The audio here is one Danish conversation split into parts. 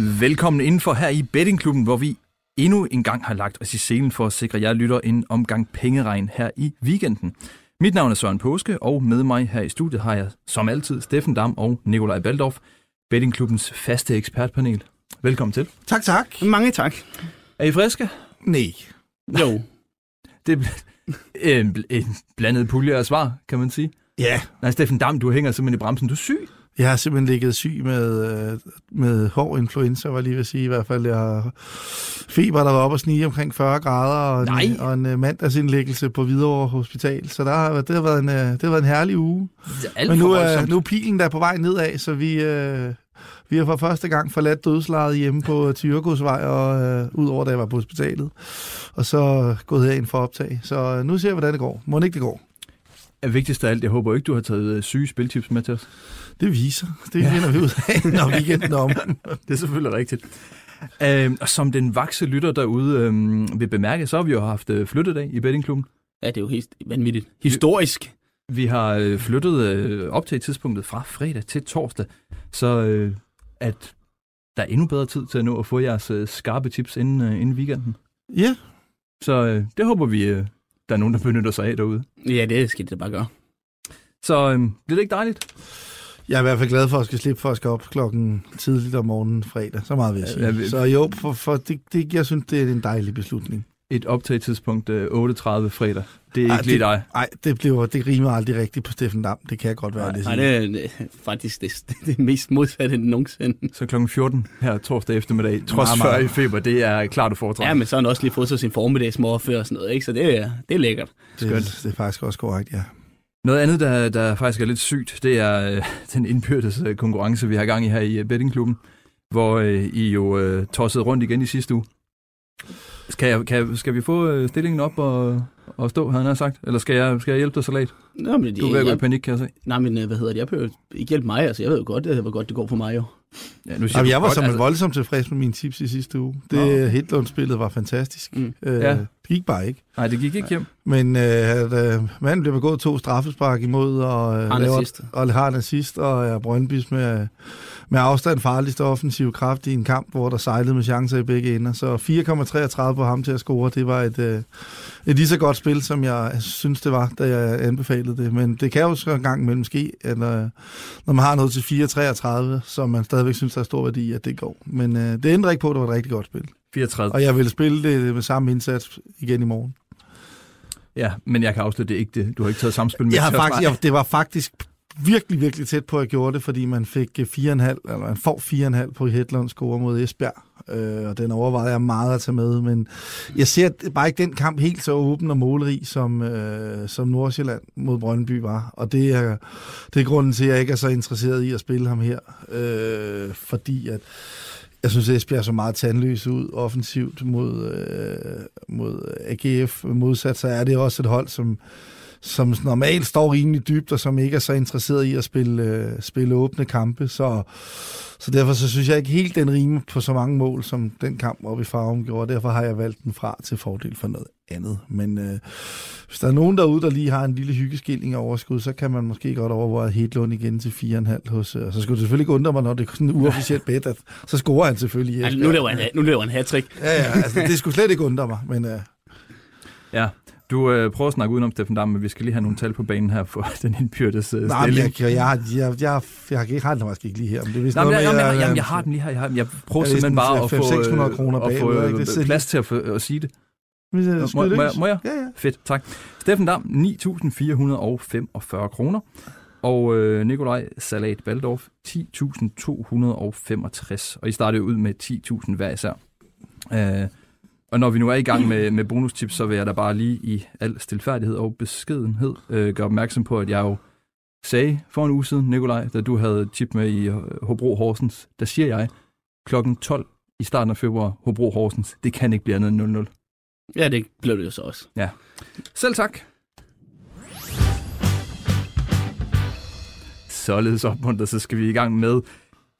Velkommen indenfor her i Bettingklubben, hvor vi endnu en gang har lagt os i scenen for at sikre jer lytter en omgang pengeregn her i weekenden. Mit navn er Søren Påske, og med mig her i studiet har jeg som altid Steffen Dam og Nikolaj Baldorf, Bettingklubbens faste ekspertpanel. Velkommen til. Tak, tak. Mange tak. Er I friske? Nej. Jo. Det er en, en blandet pulje af svar, kan man sige. Ja, Nej, Steffen Dam, du hænger simpelthen i bremsen. Du er syg. Jeg har simpelthen ligget syg med, øh, med hård influenza, var jeg lige ved at sige. I hvert fald, jeg har feber, der var oppe og snige omkring 40 grader, og Nej. en, og en øh, mandagsindlæggelse på Hvidovre Hospital. Så der har, det, har været en, øh, det har været en herlig uge. Men nu er, nu er pilen der på vej nedad, så vi, øh, vi har for første gang forladt dødslejet hjemme på Tyrkosvej og øh, ud over, da jeg var på hospitalet. Og så gået herind for optag. Så nu ser vi, hvordan det går. Må ikke det går? Er vigtigst af alt, jeg håber ikke, du har taget øh, syge spiltips med til os. Det viser. Det finder vi ud af, når weekenden om. Det er selvfølgelig rigtigt. Øh, og som den vakse lytter derude øh, vil bemærke, så har vi jo haft øh, flyttedag i bettingklubben. Ja, det er jo helt vanvittigt. Historisk. Vi har øh, flyttet øh, op til tidspunktet fra fredag til torsdag, så øh, at der er endnu bedre tid til at nå at få jeres øh, skarpe tips inden, øh, inden weekenden. Ja, Så øh, det håber vi, øh, der er nogen, der benytter sig af derude. Ja, det skal det bare gøre. Så øh, bliver det ikke dejligt? Jeg er i hvert fald glad for at skal slippe for at skal op klokken tidligt om morgenen fredag. Så meget vil jeg sige. Ja, vi- Så jo, for, for det, det, jeg synes, det er en dejlig beslutning. Et optagetidspunkt øh, 8.30 fredag. Det er Ej, ikke lige dig. Nej, det, bliver, det rimer aldrig rigtigt på Steffen Dam. Det kan jeg godt være. Nej, det, er, det er faktisk det, det mest modsatte end nogensinde. Så klokken 14 her torsdag eftermiddag, trods Meget, meget. 40 i feber, det er klart at foretrække. Ja, men så har han også lige fået sig sin formiddagsmor før og sådan noget, ikke? Så det er, det er lækkert. det, skønt. det er faktisk også korrekt, ja. Noget andet, der, der faktisk er lidt sygt, det er øh, den indbyrdes øh, konkurrence, vi har gang i her i øh, bettingklubben, hvor øh, I jo øh, tossede rundt igen i sidste uge. Skal, jeg, kan, skal vi få øh, stillingen op og, og stå, havde han sagt? Eller skal jeg, skal jeg hjælpe dig, Salat? Nå, men det, Du er ved at gå i panik, kan jeg se. nej, men øh, hvad hedder det? Jeg behøver ikke hjælpe mig, altså. Jeg ved jo godt, det, hvor godt det går for mig jo. Ja, nu siger Jamen, jeg var godt, som altså, voldsomt tilfreds med mine tips i sidste uge. Det Nå. okay. Hitlund-spillet var fantastisk. Mm. Øh, Ja. Det gik bare ikke. Nej, det gik ikke hjem. Men øh, at, øh, manden blev begået to straffespark imod, og, øh, laver- og har en assist, og er Brøndbys med, med afstand farligste offensiv kraft i en kamp, hvor der sejlede med chancer i begge ender. Så 4,33 på ham til at score, det var et, øh, et lige så godt spil, som jeg synes, det var, da jeg anbefalede det. Men det kan jo så en gang imellem ske, at øh, når man har noget til 4,33, som man stadigvæk synes, der er stor værdi, at det går. Men øh, det ændrer ikke på, at det var et rigtig godt spil. 34. Og jeg vil spille det med samme indsats igen i morgen. Ja, men jeg kan afsløre, det ikke det. Du har ikke taget samspil med Jeg har faktisk, jeg, det var faktisk virkelig, virkelig tæt på, at jeg gjorde det, fordi man fik øh, 4,5, eller man får 4,5 på Hedlunds score mod Esbjerg. Øh, og den overvejede jeg meget at tage med, men jeg ser bare ikke den kamp helt så åben og målrig, som, øh, som Nordsjælland mod Brøndby var. Og det er, det er grunden til, at jeg ikke er så interesseret i at spille ham her. Øh, fordi at jeg synes, at Esbjerg så meget tandløs ud offensivt mod, øh, mod AGF. Modsat så er det også et hold, som, som normalt står rimelig dybt, og som ikke er så interesseret i at spille, øh, spille åbne kampe. Så, så derfor så synes jeg ikke helt, den rimer på så mange mål, som den kamp oppe i Farum gjorde. Derfor har jeg valgt den fra til fordel for noget andet. Men øh, hvis der er nogen derude, der lige har en lille hyggeskilling af overskud, så kan man måske godt overveje Hedlund igen til 4,5 hos... Øh, så skulle det selvfølgelig ikke undre mig, når det er sådan en uofficielt bet, at så scorer han selvfølgelig. Altså, nu laver han, nu laver han hat-trick. Ja, ja, altså, det skulle slet ikke undre mig, men... Øh, Ja, du øh, prøver at snakke udenom, Steffen Dam, men vi skal lige have nogle tal på banen her for den indbyrdes øh, Nej, stilling. jeg, jeg, jeg, jeg, jeg, jeg, jeg har den faktisk ikke lige her, men det er vist Nej, noget jeg, med, jeg, jeg- jamen, jeg har den lige her. Jeg, har, jeg prøver Er det simpelthen bare at få, 500-600 kroner at få bagud, ikke? øh, Det plads til at, få- at sige det. Jeg Må, skulle må, jeg, må jeg? Ja, ja. Fedt, tak. Steffen Dam, 9.445 kroner. Og øh, Nikolaj Salat Baldorf, 10.265. Og I startede ud med 10.000 hver især. Øh, og når vi nu er i gang med, med bonustips, så vil jeg da bare lige i al stilfærdighed og beskedenhed øh, gøre opmærksom på, at jeg jo sagde for en uge siden, Nikolaj, da du havde tip med i øh, Hobro Horsens, der siger jeg, klokken 12 i starten af februar, Hobro Horsens, det kan ikke blive andet end 0-0. Ja, det blev det jo så også. Selv tak. Således opmuntret, så skal vi i gang med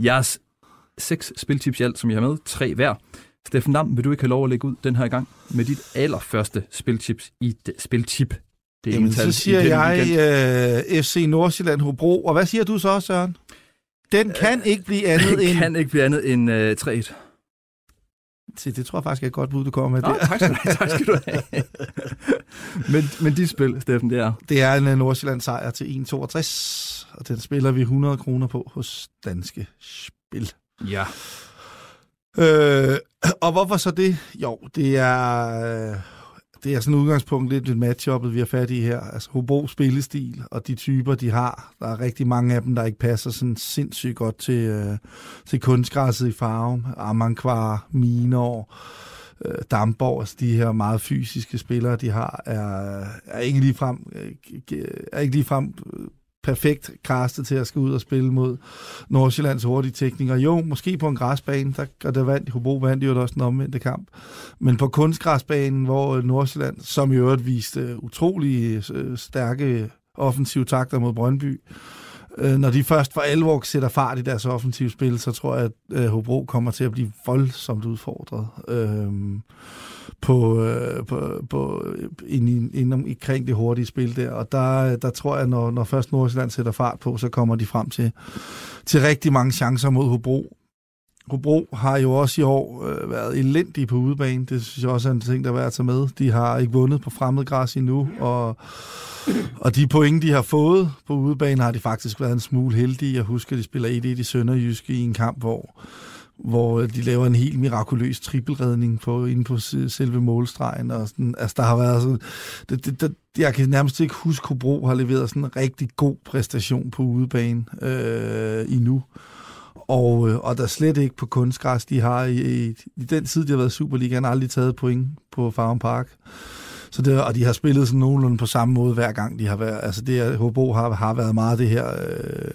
jeres seks spiltips i alt, som I har med. Tre hver. Steffen Dam, vil du ikke have lov at lægge ud den her gang med dit allerførste spiltips i de, spiltip? Det Jamen, så siger den jeg weekend. øh, FC Nordsjælland Hobro. Og hvad siger du så, Søren? Den kan ikke blive andet Det end... kan ikke blive andet end øh, 3-1. Se, det tror jeg faktisk er et godt bud, du kommer med. Nå, Det, tak skal du. Tak skal du have. men, men de spil, Steffen, det er... det er en øh, Nordsjælland sejr til 1,62, og den spiller vi 100 kroner på hos Danske Spil. Ja. Øh, og hvorfor så det? Jo, det er, øh, det er sådan et udgangspunkt lidt et matchuppet, vi har fat i her. Altså Hobro spillestil og de typer, de har. Der er rigtig mange af dem, der ikke passer sådan sindssygt godt til, øh, til kunstgræsset i farven. Amankvar, Minor, øh, Damborg, altså de her meget fysiske spillere, de har, er, er ikke ligefrem, øh, er ikke ligefrem øh, perfekt castet til at skal ud og spille mod Nordsjællands hurtige teknikere. Jo, måske på en græsbane, der, og der vandt Hobro vandt jo også den omvendte kamp. Men på kunstgræsbanen, hvor Nordsjælland, som i øvrigt viste utrolig øh, stærke offensive takter mod Brøndby, øh, når de først for alvor sætter fart i deres offensive spil, så tror jeg, at øh, Hobro kommer til at blive voldsomt udfordret. Øh, på, øh, på, på ind, i- omkring det hurtige spil der. Og der, der tror jeg, når, når først Nordsjælland sætter fart på, så kommer de frem til, til rigtig mange chancer mod Hobro. Hobro har jo også i år øh, været elendige på udebane. Det synes jeg også er en ting, der er værd at tage med. De har ikke vundet på fremmed græs endnu, og, og de point, de har fået på udebane, har de faktisk været en smule heldige. Jeg husker, de spiller 1-1 i Sønderjyske i en kamp, hvor hvor de laver en helt mirakuløs trippelredning på, inde på selve målstregen. Og sådan, altså, der har været sådan, det, det, det, jeg kan nærmest ikke huske, at Hobro har leveret sådan en rigtig god præstation på udebane øh, endnu. Og, øh, og der er slet ikke på kunstgræs. De har i, i, i den tid, de har været i Superligaen, aldrig taget point på Farm Park. Så det, og de har spillet sådan nogenlunde på samme måde hver gang de har været. Altså det Hobro har, har været meget det her... Øh,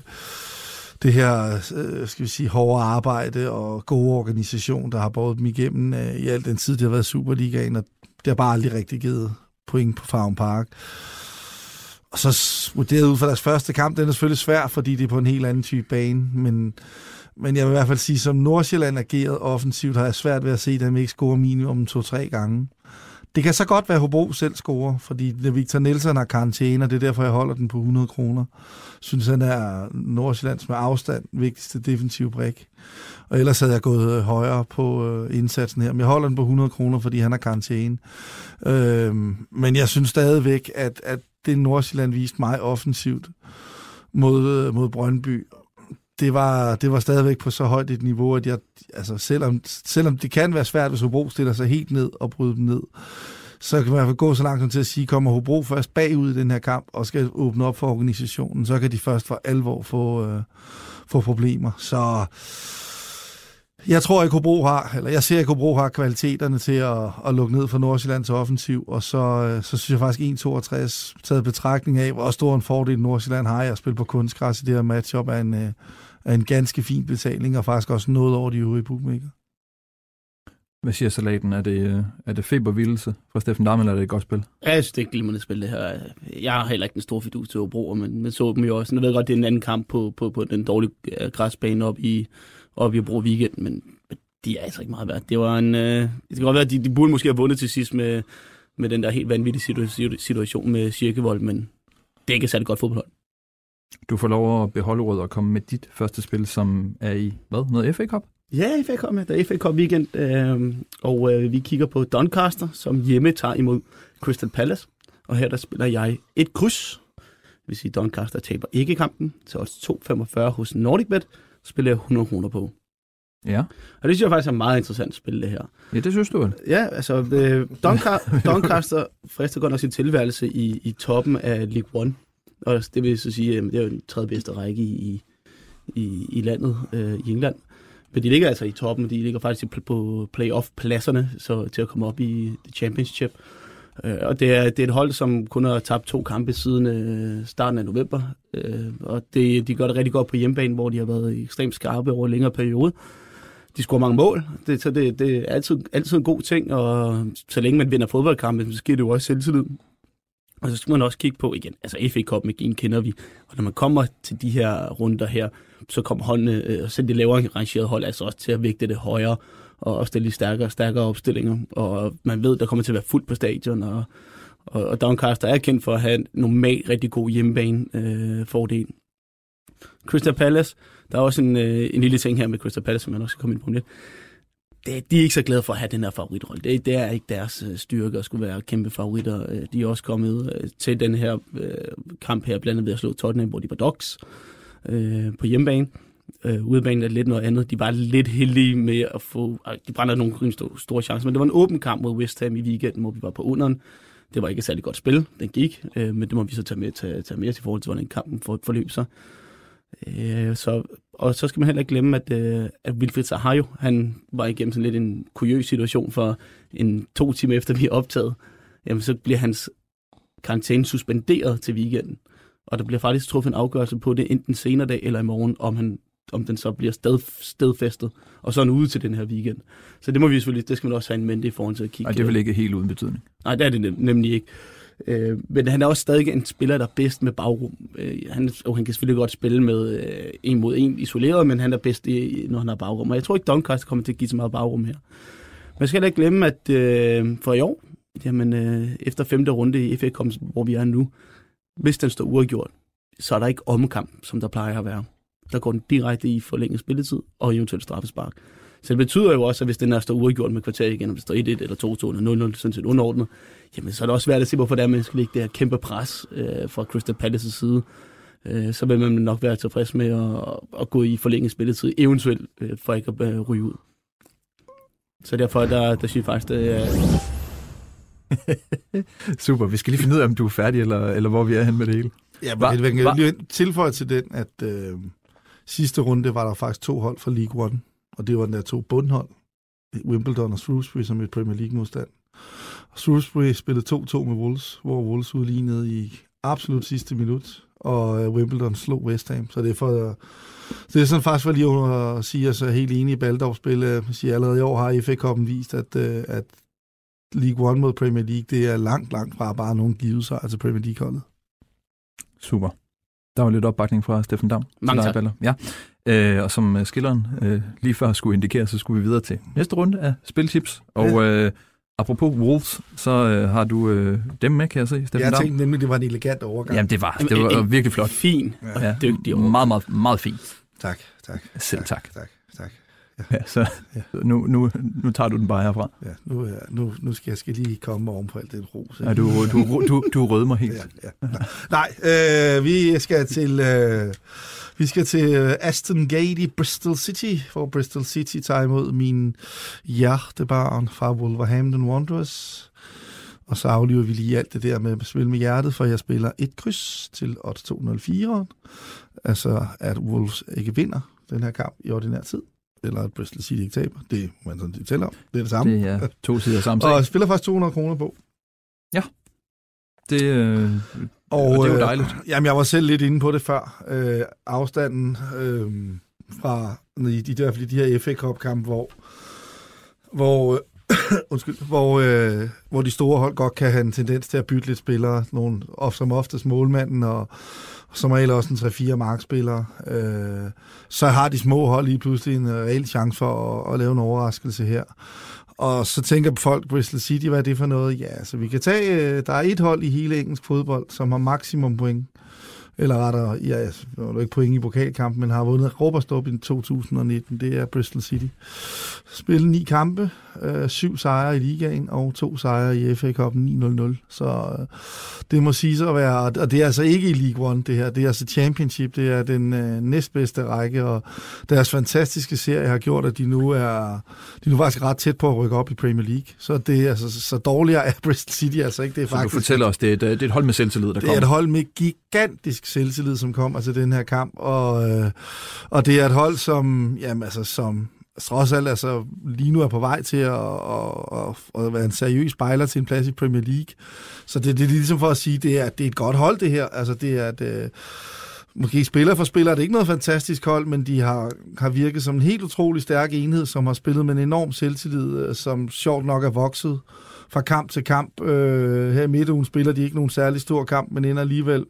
det her, øh, skal vi sige, hårde arbejde og gode organisation, der har båret dem igennem øh, i al den tid, det har været Superligaen, og det har bare aldrig rigtig givet point på Farm Park. Og så vurderet ud fra deres første kamp, den er selvfølgelig svær, fordi det er på en helt anden type bane, men, men jeg vil i hvert fald sige, som Nordsjælland ageret offensivt, har jeg svært ved at se dem ikke score minimum to-tre gange. Det kan så godt være, at Hobro selv scorer, fordi Victor Nielsen har karantæne, og det er derfor, jeg holder den på 100 kroner. Synes, han er Nordsjællands med afstand vigtigste defensive brik. Og ellers havde jeg gået øh, højere på øh, indsatsen her. Men jeg holder den på 100 kroner, fordi han har karantæne. Øhm, men jeg synes stadigvæk, at, at det Nordsjælland viste mig offensivt mod, øh, mod Brøndby, det var, det var stadigvæk på så højt et niveau, at jeg, altså selvom, selvom det kan være svært, hvis Hobro stiller sig helt ned og bryder dem ned, så kan man i hvert fald gå så langt som til at sige, kommer Hobro først bagud i den her kamp og skal åbne op for organisationen, så kan de først for alvor få, øh, få problemer. Så jeg tror ikke, Hobro har, eller jeg ser ikke, Hobro har kvaliteterne til at, at lukke ned for Nordsjællands offensiv, og så, øh, så synes jeg faktisk 1-62, taget betragtning af, hvor stor en fordel Nordsjælland har i at spille på kunstgræs i det her matchup, er en, øh, en ganske fin betaling, og faktisk også noget over de øvrige bookmaker. Hvad siger salaten? Er det, øh, er det febervildelse fra Steffen Dammel, eller er det et godt spil? Ja, jeg synes, det er et glimrende spil, det her. Jeg har heller ikke en stor fidus til Hobro, men, men så dem jo også. Jeg ved godt, det er en anden kamp på, på, på den dårlige øh, græsbane op i, op i Hobro Weekend, men men de er altså ikke meget værd. Det var en... Øh, det kan godt være, at de, de burde måske have vundet til sidst med, med den der helt vanvittige situ- situation med Kirkevold, men det er ikke et særlig godt fodboldhold. Du får lov at beholde ordet og komme med dit første spil, som er i, hvad? Noget FA Cup? Ja, FA Cup, ja. Der er FA Cup weekend, øh, og øh, vi kigger på Doncaster, som hjemme tager imod Crystal Palace. Og her der spiller jeg et kryds. Det vil sige, Doncaster taber ikke kampen til odds 2,45 hos NordicBet. Så spiller jeg 100 kroner på. Ja. Og det synes jeg faktisk er meget interessant spil, det her. Ja, det synes du vel? Ja, altså, øh, Donca- Doncaster frister godt nok sin tilværelse i, i toppen af League One. Og det vil så sige, at det er jo den tredje bedste række i, i, i landet, øh, i England. Men de ligger altså i toppen, de ligger faktisk på playoff-pladserne så, til at komme op i The Championship. Øh, og det er, det er et hold, som kun har tabt to kampe siden øh, starten af november. Øh, og det, de gør det rigtig godt på hjemmebane, hvor de har været ekstremt skarpe over en længere periode. De scorer mange mål, det, så det, det er altid, altid en god ting, og så længe man vinder fodboldkampe, så giver det jo også selvtillid. Og så skal man også kigge på igen, altså FA Cup med gen kender vi, og når man kommer til de her runder her, så kommer holdene, øh, og selv de lavere rangerede hold, altså også til at vægte det højere, og stille de stærkere og stærkere opstillinger, og man ved, der kommer til at være fuldt på stadion, og, og, og Doncaster er kendt for at have en normal rigtig god hjemmebane øh, fordel. Crystal Palace, Der er også en, øh, en lille ting her med Crystal Palace, som jeg nok skal komme ind på lidt. Det, de er ikke så glade for at have den her favoritrolle. Det, det er ikke deres øh, styrke at skulle være kæmpe favoritter. Øh, de er også kommet øh, til den her øh, kamp her, blandt andet ved at slå Tottenham, hvor de var dogs øh, på hjemmebane. Øh, udebanen er lidt noget andet. De var lidt heldige med at få... Ah, de brænder nogle store, store chancer, men det var en åben kamp mod West Ham i weekenden, hvor vi var på underen. Det var ikke et særlig godt spil, den gik, øh, men det må vi så tage med, tage, tage med i forhold til, hvordan kampen for, forløb sig. Øh, så, og så skal man heller ikke glemme, at, øh, at Wilfried Zaha jo, han var igennem sådan lidt en kuriøs situation for en to timer efter vi er optaget. Jamen, så bliver hans karantæne suspenderet til weekenden. Og der bliver faktisk truffet en afgørelse på det, enten senere dag eller i morgen, om han om den så bliver sted, stedfæstet, og så er ude til den her weekend. Så det må vi selvfølgelig, det skal man også have en mente i forhold til at kigge. Nej, det er vel ikke helt uden betydning. Nej, det er det nem, nemlig ikke. Øh, men han er også stadig en spiller, der er bedst med bagrum. Øh, han, og han kan selvfølgelig godt spille med øh, en mod en isoleret, men han er bedst, i, når han har bagrum. Og jeg tror ikke, Doncaster kommer til at give så meget bagrum her. Man skal ikke glemme, at øh, for i år, jamen, øh, efter femte runde i FA Cup, hvor vi er nu, hvis den står uafgjort, så er der ikke omkamp, som der plejer at være der går den direkte i forlænget spilletid og eventuelt straffespark. Så det betyder jo også, at hvis den er står uafgjort med kvarter igen, om det står 1-1 eller 2-2 eller 0-0, sådan set underordnet, jamen så er det også svært at se, hvorfor det er, man skal lægge det her kæmpe pres øh, fra Crystal Palace's side. Øh, så vil man nok være tilfreds med at, at gå i forlænget spilletid, eventuelt øh, for ikke at øh, ryge ud. Så derfor, der, der synes jeg faktisk, det er... Super, vi skal lige finde ud af, om du er færdig, eller, eller hvor vi er hen med det hele. Ja, men jeg kan lige tilføje til den, at øh, Sidste runde var der faktisk to hold fra League One, og det var den der to bundhold, Wimbledon og Shrewsbury, som et Premier League-modstand. Og Shrewsbury spillede 2-2 med Wolves, hvor Wolves udlignede i absolut sidste minut, og øh, Wimbledon slog West Ham. Så det er for... Det er sådan faktisk for lige at sige, at jeg er helt enig i Baldorf-spil. Jeg siger, allerede i år har FA Cup'en vist, at, øh, at League One mod Premier League, det er langt, langt fra bare nogen givet sig, altså Premier League-holdet. Super. Der var lidt opbakning fra Steffen Dam. Mange tak. Ja. Øh, og som uh, skilleren øh, lige før skulle indikere, så skulle vi videre til næste runde af Spilchips. Og ja. øh, apropos Wolves, så øh, har du øh, dem med, kan jeg se, Steffen Jeg tænkte nemlig, det var en elegant overgang. Jamen, det var, det var en, virkelig flot. Fin ja. og dygtig overgang. Meget, meget, meget fint. Tak, tak. Selv tak. Tak, tak. Ja. ja, så ja. Nu, nu, nu tager du den bare herfra. Ja, nu, nu, nu skal jeg skal lige komme oven på alt det ros. Ja, du, du, du, du rød mig helt. Ja, ja. Nej, øh, vi skal til... Øh, vi skal til øh, Aston Gate i Bristol City, hvor Bristol City tager imod min hjertebarn fra Wolverhampton Wanderers. Og så aflever vi lige alt det der med at spille med hjertet, for jeg spiller et kryds til 8-2-0-4. Altså, at Wolves ikke vinder den her kamp i ordinær tid eller at Bristol City ikke taber. Det må man sådan tæller om. Det er det samme. Det er to sider samme sag. Og spiller faktisk 200 kroner på. Ja. Det, øh, og, det er jo dejligt. Øh, jamen, jeg var selv lidt inde på det før. Øh, afstanden øh, fra i de, der, de her FA Cup-kampe, hvor, hvor, øh, undskyld, hvor, øh, hvor de store hold godt kan have en tendens til at bytte lidt spillere. Nogle, som oftest målmanden og som regel også en 3-4 markspillere, øh, så har de små hold lige pludselig en reel chance for at, at lave en overraskelse her. Og så tænker folk, Bristol City, hvad er det for noget? Ja, så vi kan tage, øh, der er et hold i hele engelsk fodbold, som har maksimum point eller rettere, ja, nu ikke point i pokalkampen, men har vundet Råberstop i 2019, det er Bristol City. Spillet ni kampe, øh, syv sejre i ligaen og to sejre i FA Cup'en 9-0-0. Så øh, det må sige så at være, og det er altså ikke i League One det her, det er altså Championship, det er den øh, næstbedste række, og deres fantastiske serie har gjort, at de nu er, de er nu faktisk ret tæt på at rykke op i Premier League. Så det er altså, så dårligere er Bristol City altså ikke. Det er så faktisk, du fortæller os, det er, et, det er et hold med selvtillid, der kommer. Det er et hold med gigantisk selvtillid, som kommer altså, til den her kamp, og, øh, og det er et hold, som, jamen, altså, som trods alt altså, lige nu er på vej til at, at, at, at være en seriøs spejler til en plads i Premier League. Så det, det er ligesom for at sige, det er, det er et godt hold, det her. Altså, det er et, øh, måske spiller for spiller, det er ikke noget fantastisk hold, men de har, har virket som en helt utrolig stærk enhed, som har spillet med en enorm selvtillid, øh, som sjovt nok er vokset fra kamp til kamp. Øh, her i midtugen spiller de ikke nogen særlig stor kamp, men ender alligevel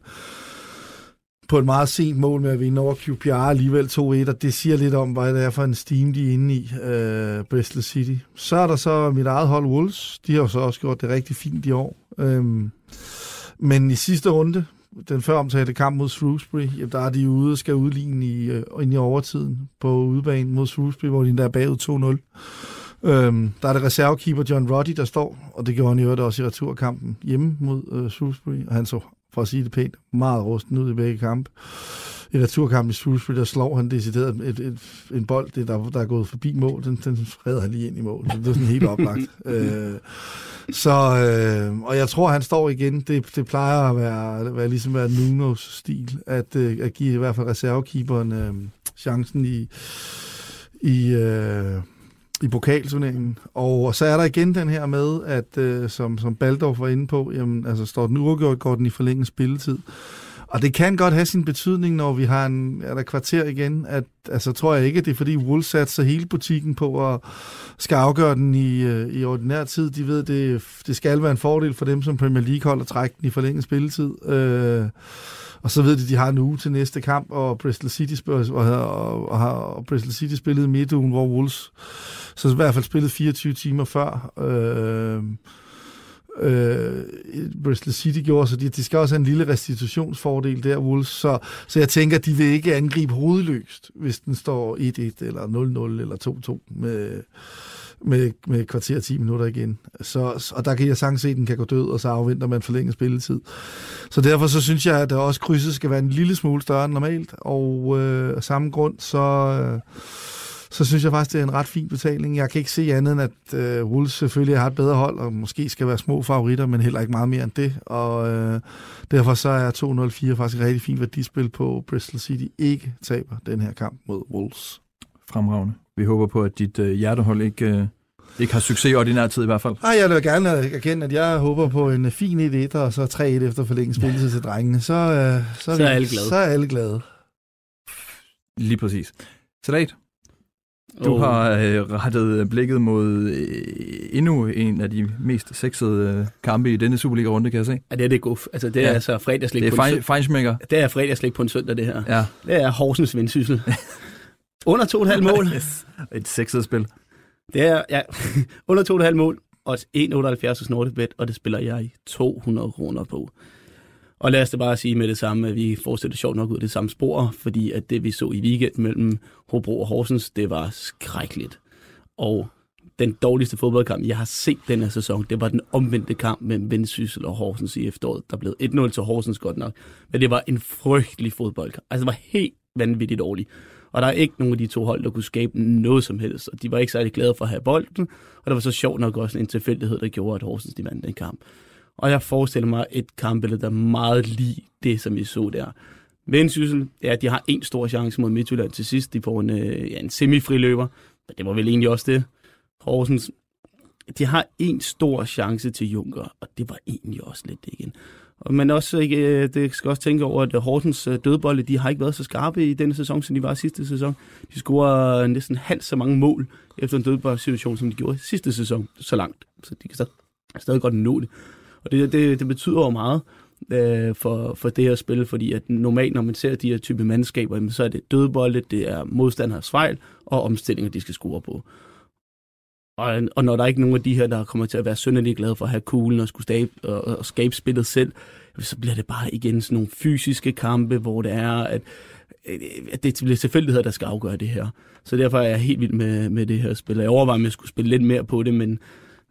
på et meget sent mål med at vinde over QPR alligevel 2-1, og det siger lidt om, hvad det er for en steam, de er inde i, øh, Bristol City. Så er der så mit eget hold, Wolves. De har jo så også gjort det rigtig fint i år. Øhm, men i sidste runde, den før omtalte kamp mod Shrewsbury, jamen, der er de ude og skal udligne i, øh, ind i overtiden på udebanen mod Shrewsbury, hvor de der er bagud 2-0. Øhm, der er det reservekeeper John Roddy, der står, og det gjorde han i øvrigt også i returkampen hjemme mod øh, Shrewsbury, og han så, for at sige det pænt, meget rusten ud i begge kampe. I returkampen i Shrewsbury, der slår han decideret et, et, en bold, det der, der er gået forbi mål, den, den redder han lige ind i mål. Det er sådan helt oplagt. øh, så, øh, og jeg tror, han står igen. Det, det plejer at være, være ligesom være Nunos stil, at, øh, at give i hvert fald reservekeeperen øh, chancen i, i, øh, i pokalturneringen. Og så er der igen den her med, at øh, som, som Baldorf var inde på, jamen, altså står den uafgjort, går den i forlænget spilletid. Og det kan godt have sin betydning, når vi har en er der kvarter igen. At, altså, tror jeg ikke, at det er fordi Wolves satser hele butikken på at skal afgøre den i, øh, i ordinær tid. De ved, det, det skal være en fordel for dem som Premier League hold at trække den i forlænget spilletid. Øh, og så ved de, at de har en uge til næste kamp, og Bristol City, spil, og, og, og, har, og Bristol City spillede midtugen, hvor Wolves så i hvert fald spillet 24 timer før. Øh, øh, Bristol City gjorde, så de, de skal også have en lille restitutionsfordel der, Wolves. Så, så jeg tænker, at de vil ikke angribe hovedløst, hvis den står 1-1 eller 0-0 eller 2-2 med, med, med kvarter 10 minutter igen. Så, og der kan jeg sagtens se, at den kan gå død, og så afventer man forlænget spilletid. Så derfor så synes jeg, at der også krydset skal være en lille smule større end normalt, og øh, af samme grund, så... Øh, så synes jeg faktisk, det er en ret fin betaling. Jeg kan ikke se andet end, at øh, Wolves selvfølgelig har et bedre hold, og måske skal være små favoritter, men heller ikke meget mere end det. Og øh, derfor så er 2-0-4 faktisk et rigtig fint værdispil på Bristol City ikke taber den her kamp mod Wolves. Fremragende. Vi håber på, at dit øh, hjertehold ikke, øh, ikke har succes i ordinær tid i hvert fald. Nej, jeg vil gerne erkende, at jeg håber på en fin 1-1, og så 3-1 efter forlænget spilletid til drengene. Så, øh, så, så, er alle glade. Så er alle glade. Lige præcis. Salat, du oh. har øh, rettet blikket mod øh, endnu en af de mest sexede øh, kampe i denne Superliga-runde, kan jeg se. Ja, det er det guf. Altså, det er ja. altså fredagslæg det er på en søndag. Det er fredagslæg på en søndag, det her. Ja. Det er Horsens vendsyssel. Under 2,5 mål. Et sexet spil. Det er, ja, under 2,5 mål, og 1,78 hos Nordicbet, og det spiller jeg 200 kroner på. Og lad os da bare sige med det samme, at vi fortsætter sjovt nok ud af det samme spor, fordi at det, vi så i weekend mellem Hobro og Horsens, det var skrækkeligt. Og den dårligste fodboldkamp, jeg har set denne sæson, det var den omvendte kamp mellem Vendsyssel og Horsens i efteråret. Der blev 1-0 til Horsens godt nok, men det var en frygtelig fodboldkamp. Altså, det var helt vanvittigt dårligt. Og der er ikke nogen af de to hold, der kunne skabe noget som helst. Og de var ikke særlig glade for at have bolden. Og der var så sjovt nok også en tilfældighed, der gjorde, at Horsens de vandt den kamp. Og jeg forestiller mig et kampbillede, der er meget lige det, som vi så der. Vendsyssel, ja, de har en stor chance mod Midtjylland til sidst. De får en, øh, ja, en semifriløber, men det var vel egentlig også det. Horsens, de har en stor chance til Junker, og det var egentlig også lidt det igen. Men også, ikke, øh, det skal også tænke over, at Hortens øh, dødbolde, de har ikke været så skarpe i denne sæson, som de var sidste sæson. De scorer øh, næsten halvt så mange mål efter en dødboldsituation, som de gjorde sidste sæson, så langt. Så de kan stadig, stadig godt nå det. Og det, det, det betyder jo meget øh, for, for det her spil, fordi at normalt, når man ser de her type mandskaber, så er det dødbolde, det er modstanders fejl og omstillinger, de skal score på. Og, og når der er ikke nogen af de her, der kommer til at være synderligt glade for at have kuglen og skulle stabe, og, og skabe spillet selv, så bliver det bare igen sådan nogle fysiske kampe, hvor det er, at, at det bliver tilfældigheder, der skal afgøre det her. Så derfor er jeg helt vild med, med det her spil. Jeg overvejer, om jeg skulle spille lidt mere på det, men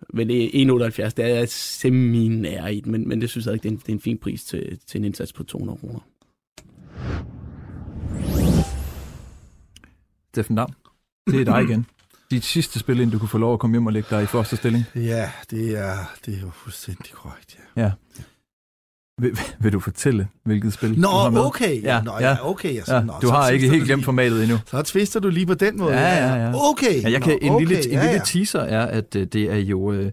men 1,78, det er semi-nær i men, men det synes jeg ikke, det er en, det er en fin pris til, til en indsats på 200 kroner. Steffen Dam, det er dig igen. Dit sidste spil, inden du kunne få lov at komme hjem og lægge dig i første stilling. Ja, det er, det er jo fuldstændig korrekt, ja. Ja. Vil, vil du fortælle, hvilket spil Nå, du har med? okay. Ja, Nå, ja, okay. Altså, ja, nå, du har ikke helt glemt formatet endnu. Så tvister du lige på den måde. Ja, ja, ja. Okay. Ja, jeg kan, Nå, en okay. lille, en ja, lille teaser er, at uh, det er jo uh,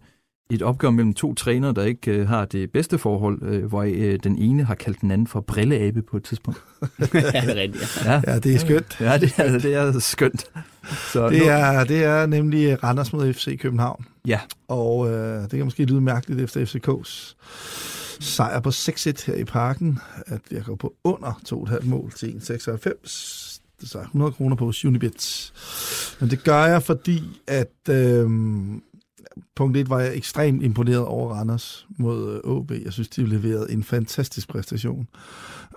et opgør mellem to trænere, der ikke uh, har det bedste forhold, uh, hvor uh, den ene har kaldt den anden for brilleabe på et tidspunkt. ja, det er rigtigt. Ja. ja, det er skønt. Ja, det er, det er skønt. Så det, er, det er nemlig Randers mod FC København. Ja. Og uh, det kan måske lyde mærkeligt efter FCK's sejr på 6-1 her i parken, at jeg går på under 2,5 mål til 1,96. Det er 100 kroner på Unibet. Men det gør jeg, fordi at øh, punkt 1 var jeg ekstremt imponeret over Randers mod øh, OB. Jeg synes, de leverede en fantastisk præstation.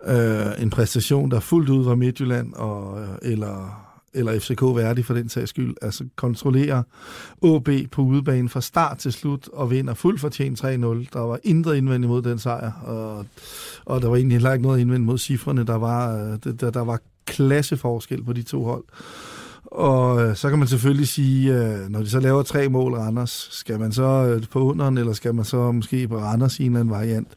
Øh, en præstation, der fuldt ud var Midtjylland og, øh, eller, eller FCK værdig for den sags skyld. Altså kontrollerer OB på udebane fra start til slut og vinder fuldt fortjent 3-0. Der var intet indvendt mod den sejr, og, og der var egentlig heller ikke noget indvendt mod cifrene. Der var, øh, der, der var klasseforskel på de to hold. Og øh, så kan man selvfølgelig sige, øh, når de så laver tre mål Randers, skal man så på underen, eller skal man så måske på Randers i en eller anden variant?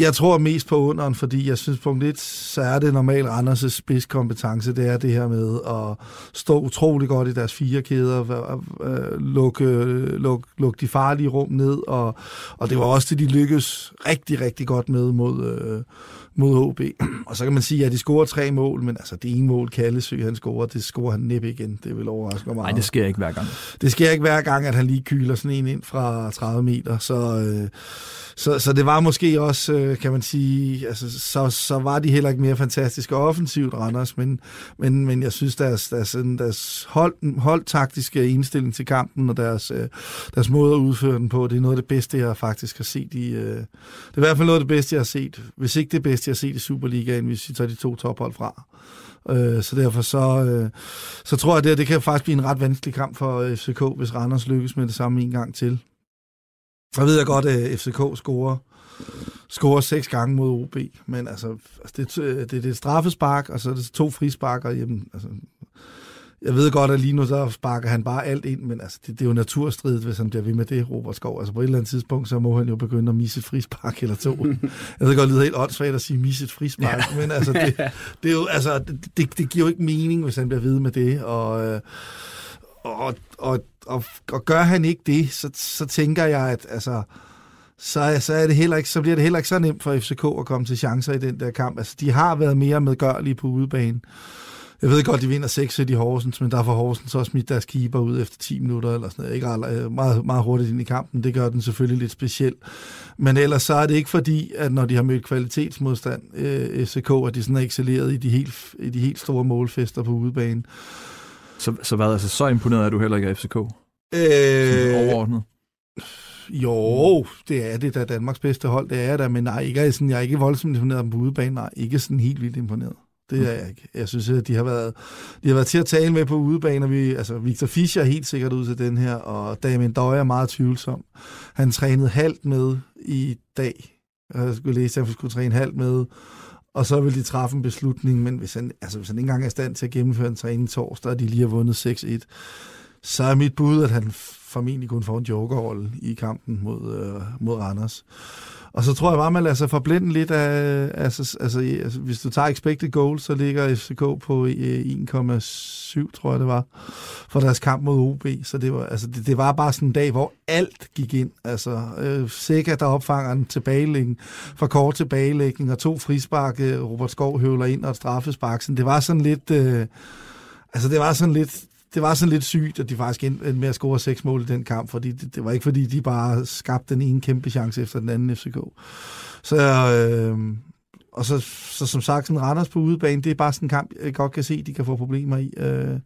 Jeg tror mest på underen, fordi jeg synes punkt 1, så er det normalt Randers' spidskompetence, det er det her med at stå utrolig godt i deres fire kæder, øh, lukke, øh, lukke, lukke de farlige rum ned, og, og det var også det, de lykkedes rigtig, rigtig godt med mod, øh, mod HB. Og så kan man sige, at de scorer tre mål, men altså det ene mål, Kallesø, han scorer, det scorer han næppe igen. Det vil overraske mig meget. Nej, det sker ikke hver gang. Det sker ikke hver gang, at han lige kyler sådan en ind fra 30 meter. Så, øh, så, så det var måske også, øh, kan man sige, altså, så, så var de heller ikke mere fantastiske offensivt, Randers, men, men, men jeg synes, deres, deres, deres hold, holdtaktiske indstilling til kampen og deres, øh, deres måde at udføre den på, det er noget af det bedste, jeg faktisk har set i... Øh, det er i hvert fald noget af det bedste, jeg har set. Hvis ikke det bedste, jeg har set i Superligaen, hvis vi tager de to tophold fra. Øh, så derfor så, øh, så tror jeg, at det, det kan faktisk blive en ret vanskelig kamp for øh, FCK, hvis Randers lykkes med det samme en gang til. Så ved jeg godt, at øh, FCK scorer, scorer seks gange mod OB, men altså, altså det, øh, det, det er et straffespark, og så er det to frispark, og jamen, altså, jeg ved godt, at lige nu så sparker han bare alt ind, men altså, det, det er jo naturstridigt, hvis han bliver ved med det, Robert Skov. Altså på et eller andet tidspunkt, så må han jo begynde at misse et frispark eller to. jeg ved godt, det lyder helt åndssvagt at sige misse et frispark, ja. men altså, det, det, er jo, altså, det, det giver jo ikke mening, hvis han bliver ved med det, og... Øh, og, og, og, og gør han ikke det, så, så tænker jeg, at altså, så, så, er det heller ikke, så bliver det heller ikke så nemt for FCK at komme til chancer i den der kamp. Altså, de har været mere medgørlige på udebane. Jeg ved godt, de vinder 6 i Horsens, men der får Horsens også smidt deres keeper ud efter 10 minutter, eller sådan noget. Ikke øh, meget, meget hurtigt ind i kampen. Det gør den selvfølgelig lidt speciel. Men ellers så er det ikke fordi, at når de har mødt kvalitetsmodstand, øh, FCK, at de sådan er excelleret i de helt, i de helt store målfester på udebane. Så, så hvad, altså så imponeret er du heller ikke af FCK? Øh, overordnet? Jo, det er det, der er Danmarks bedste hold, det er der, men nej, ikke er sådan, jeg er ikke voldsomt imponeret på udebane, nej, ikke sådan helt vildt imponeret. Det er jeg ikke. Jeg synes, at de har været, de har været til at tale med på udebane, og vi, altså Victor Fischer er helt sikkert ud til den her, og Damien Døje er meget tvivlsom. Han trænede halvt med i dag. Jeg skulle læse, at han skulle træne halvt med og så vil de træffe en beslutning, men hvis han, altså, hvis han ikke engang er i stand til at gennemføre en træning torsdag, og de lige har vundet 6-1, så er mit bud, at han formentlig kun får en jokerrolle i kampen mod, øh, mod Randers. Og så tror jeg bare, man lader sig forblinde lidt af, altså, altså, altså hvis du tager expected goals, så ligger FCK på øh, 1,7, tror jeg det var, for deres kamp mod OB. Så det var, altså, det, det var bare sådan en dag, hvor alt gik ind. Altså, øh, sikkert der opfanger en tilbagelægning, for kort tilbagelægning, og to frispark, øh, Robert Skov høvler ind og straffespark. straffespark. det var sådan lidt... Øh, altså, det var sådan lidt det var sådan lidt sygt, at de faktisk endte med at score seks mål i den kamp, fordi det, det var ikke fordi, de bare skabte den ene kæmpe chance efter den anden FCK. Så, øh, og så, så som sagt, sådan Randers på udebane, det er bare sådan en kamp, jeg godt kan se, de kan få problemer i. Øh,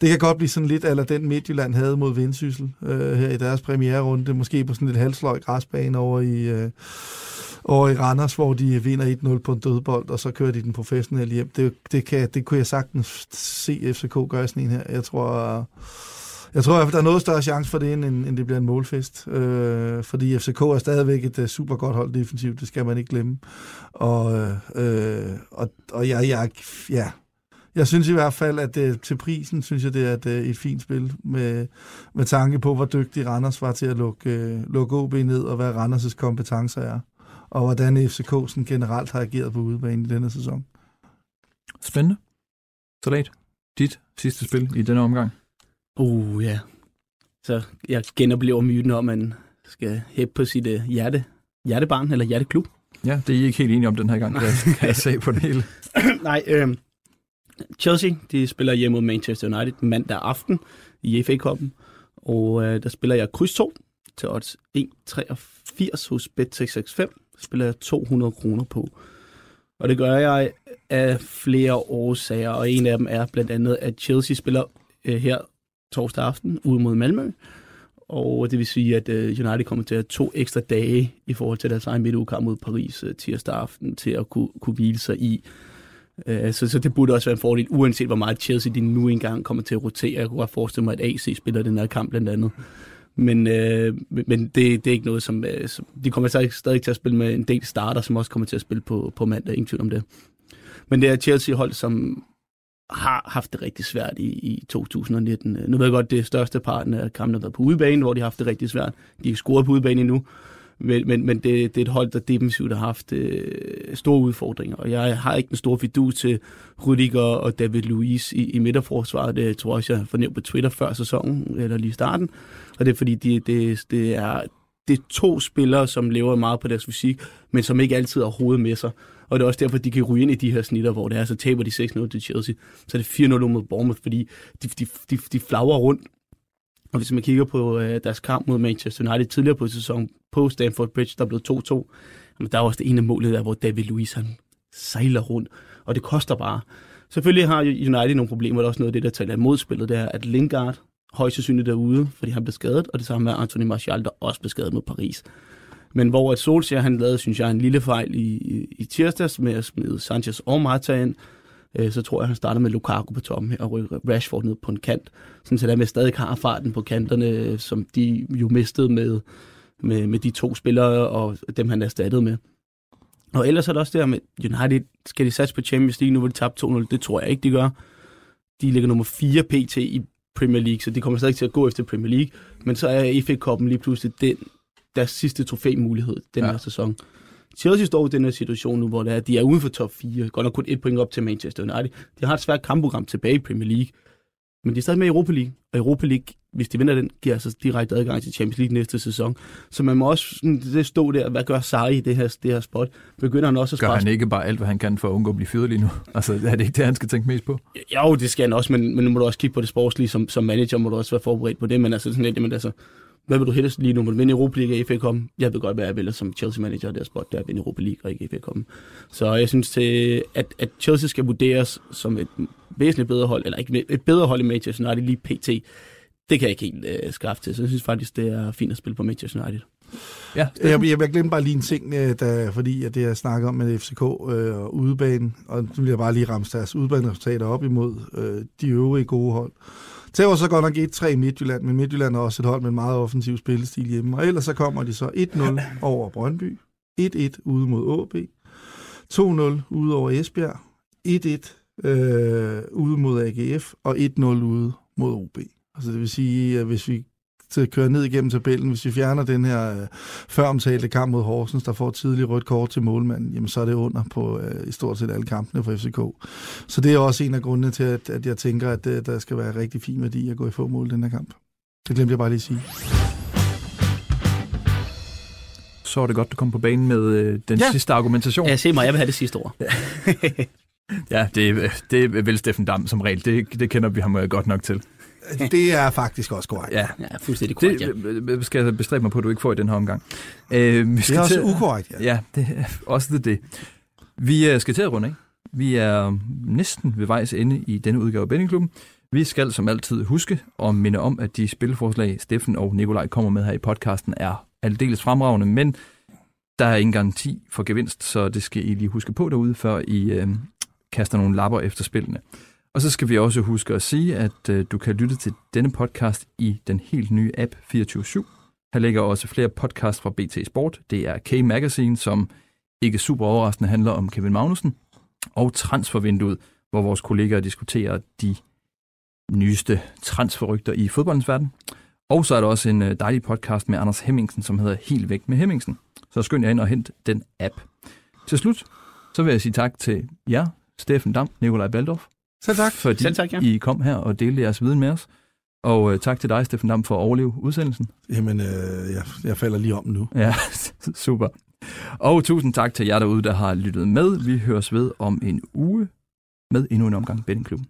det kan godt blive sådan lidt, eller den Midtjylland havde mod Vendsyssel øh, her i deres premiererunde, måske på sådan lidt halvsløj græsbane over i... Øh, over i Randers, hvor de vinder 1-0 på en dødbold, og så kører de den professionelle hjem. Det, det, kan, det kunne jeg sagtens se FCK gøre sådan en her. Jeg tror, jeg tror, at der er noget større chance for det, end, end det bliver en målfest. Øh, fordi FCK er stadigvæk et øh, uh, super godt hold defensivt, det skal man ikke glemme. Og, øh, og, og jeg, jeg, ja, jeg synes i hvert fald, at det, til prisen, synes jeg, det er et, øh, et fint spil, med, med tanke på, hvor dygtig Randers var til at lukke, lukke OB ned, og hvad Randers' kompetencer er og hvordan FCK sådan generelt har ageret på udebane i denne sæson. Spændende. Salat, dit sidste spil i denne omgang? Uh, ja. Så jeg genoplever myten om, at man skal hæppe på sit uh, hjerte, hjertebarn eller hjerteklub. Ja, det er I ikke helt enige om den her gang, kan jeg, kan jeg se på det hele. Nej, øh, Chelsea, de spiller hjemme mod Manchester United mandag aften i FA Cup'en, og øh, der spiller jeg kryds 2 til odds 1,83 hos Bet365 spiller jeg 200 kroner på. Og det gør jeg af flere årsager, og en af dem er blandt andet, at Chelsea spiller øh, her torsdag aften ude mod Malmø. Og det vil sige, at øh, United kommer til at have to ekstra dage i forhold til deres egen midtugekamp mod Paris øh, tirsdag aften til at kunne, kunne hvile sig i. Øh, så, så det burde også være en fordel, uanset hvor meget Chelsea de nu engang kommer til at rotere. Jeg kunne godt forestille mig, at AC spiller den her kamp blandt andet. Men, øh, men det, det er ikke noget, som, øh, som... De kommer stadig, stadig til at spille med en del starter, som også kommer til at spille på, på mandag. Ingen tvivl om det. Men det er Chelsea-hold, som har haft det rigtig svært i, i 2019. Nu ved jeg godt, det største parten af kampene har været på udebane, hvor de har haft det rigtig svært. De har ikke scoret på udebane endnu, men, men, men det, det er et hold, der defensivt har haft øh, store udfordringer. Og jeg har ikke den store fidus til Rudiger og David Luiz i, i midterforsvaret. Det tror jeg også, jeg fornævnt på Twitter før sæsonen, eller lige i starten. Og det er fordi, det, det, det, er, det er to spillere, som lever meget på deres fysik, men som ikke altid har hovedet med sig. Og det er også derfor, de kan ryge ind i de her snitter, hvor det er, så taber de 6-0 til Chelsea. Så er det 4-0 mod Bournemouth, fordi de, de, de, de flagrer rundt. Og hvis man kigger på øh, deres kamp mod Manchester United tidligere på sæsonen på Stamford Bridge, der blev 2-2, jamen, der er også det ene mål der, hvor David Luiz han sejler rundt, og det koster bare. Selvfølgelig har United nogle problemer, og også noget af det, der taler imod spillet, det er, at Lingard højst sandsynligt derude, fordi han blev skadet, og det samme med Anthony Martial, der også blev skadet mod Paris. Men hvor at Solskjaer, han lavede, synes jeg, en lille fejl i, i, i tirsdags med at smide Sanchez og Marta ind, øh, så tror jeg, han starter med Lukaku på toppen her og rykker Rashford ned på en kant. Sådan så der med stadig har farten på kanterne, som de jo mistede med, med, med de to spillere og dem, han erstattede med. Og ellers er det også der med United, skal de satse på Champions League nu, hvor de tabte 2-0? Det tror jeg ikke, de gør. De ligger nummer 4 pt. i Premier League, så de kommer stadig til at gå efter Premier League. Men så er FA Cup'en lige pludselig den, deres sidste trofæmulighed den ja. her sæson. Chelsea står i den her situation nu, hvor det er, de er uden for top 4. Godt nok kun et point op til Manchester United. De har et svært kampprogram tilbage i Premier League. Men de er stadig med i Europa League. Og Europa League, hvis de vinder den, giver altså direkte adgang til Champions League næste sæson. Så man må også sådan, det stå der, hvad gør Sarri i det her, det her spot? Begynder han også at Gør han ikke bare alt, hvad han kan for at undgå at blive fyret lige nu? Altså, er det ikke det, han skal tænke mest på? Jo, det skal han også, men, men nu må du også kigge på det sportslige. Som, som manager må du også være forberedt på det. Men altså, sådan lidt, men altså, hvad vil du helst lige nu? Vil du vinde Europa League og FA Cup? Jeg ved godt, hvad jeg vil som Chelsea manager der spot, der er at vinde Europa League og ikke FA Cup. Så jeg synes, til, at, at Chelsea skal vurderes som et væsentligt bedre hold, eller ikke et bedre hold i Manchester United lige pt. Det kan jeg ikke helt øh, skaffe til, så jeg synes faktisk, det er fint at spille på Manchester United. Ja, jeg, jeg, jeg glemte bare lige en ting, øh, da, fordi at det jeg snakker om med FCK øh, og udebane, og nu vil jeg bare lige ramme deres udebaneresultater op imod øh, de øvrige gode hold. Det var så godt nok 1-3 i Midtjylland, men Midtjylland er også et hold med en meget offensiv spillestil hjemme. Og ellers så kommer de så 1-0 over Brøndby, 1-1 ude mod AB, 2-0 ude over Esbjerg, 1-1 øh, ude mod AGF og 1-0 ude mod OB. Altså det vil sige, at hvis vi til køre ned igennem tabellen. Hvis vi fjerner den her øh, føromtalte kamp mod Horsens, der får tidlig rødt kort til målmanden, jamen så er det under på øh, i stort set alle kampene for FCK. Så det er også en af grundene til, at, at jeg tænker, at øh, der skal være rigtig fin værdi at gå i få mål den her kamp. Det glemte jeg bare lige at sige. Så er det godt, du kom på banen med øh, den Ja. sidste argumentation. Ja, se mig, jeg vil have det sidste ord. Ja, det, er- det er vel Steffen Dam som regel. Det, det kender vi ham øh, godt nok til. Det er faktisk også korrekt. Ja, Ja, fuldstændig korrekt, ja. det øh, skal jeg bestræbe mig på, at du ikke får i den her omgang. Øh, vi Det er også ukorrekt, ja. Ja, det er også det. det. Vi øh, skal til at runde af. Vi er næsten ved vejs ende i denne udgave af Bettingklubben. Vi skal som altid huske og minde om, at de spilforslag, Steffen og Nikolaj kommer med her i podcasten, er aldeles fremragende, men der er ingen garanti for gevinst, så det skal I lige huske på derude, før I øh, kaster nogle lapper efter spillene. Og så skal vi også huske at sige, at øh, du kan lytte til denne podcast i den helt nye app 24-7. Her ligger også flere podcasts fra BT Sport. Det er K-Magazine, som ikke super overraskende handler om Kevin Magnussen, og Transfervinduet, hvor vores kollegaer diskuterer de nyeste transferrygter i fodboldens verden. Og så er der også en øh, dejlig podcast med Anders Hemmingsen, som hedder Helt væk med Hemmingsen. Så skynd jer ind og hent den app. Til slut, så vil jeg sige tak til jer, Steffen Dam, Nikolaj Baldorf, selv tak. fordi Selv tak, ja. I kom her og delte jeres viden med os. Og øh, tak til dig, Steffen Dam, for at overleve udsendelsen. Jamen, øh, jeg, jeg falder lige om nu. Ja, super. Og tusind tak til jer derude, der har lyttet med. Vi høres ved om en uge med endnu en omgang Bettingklubben.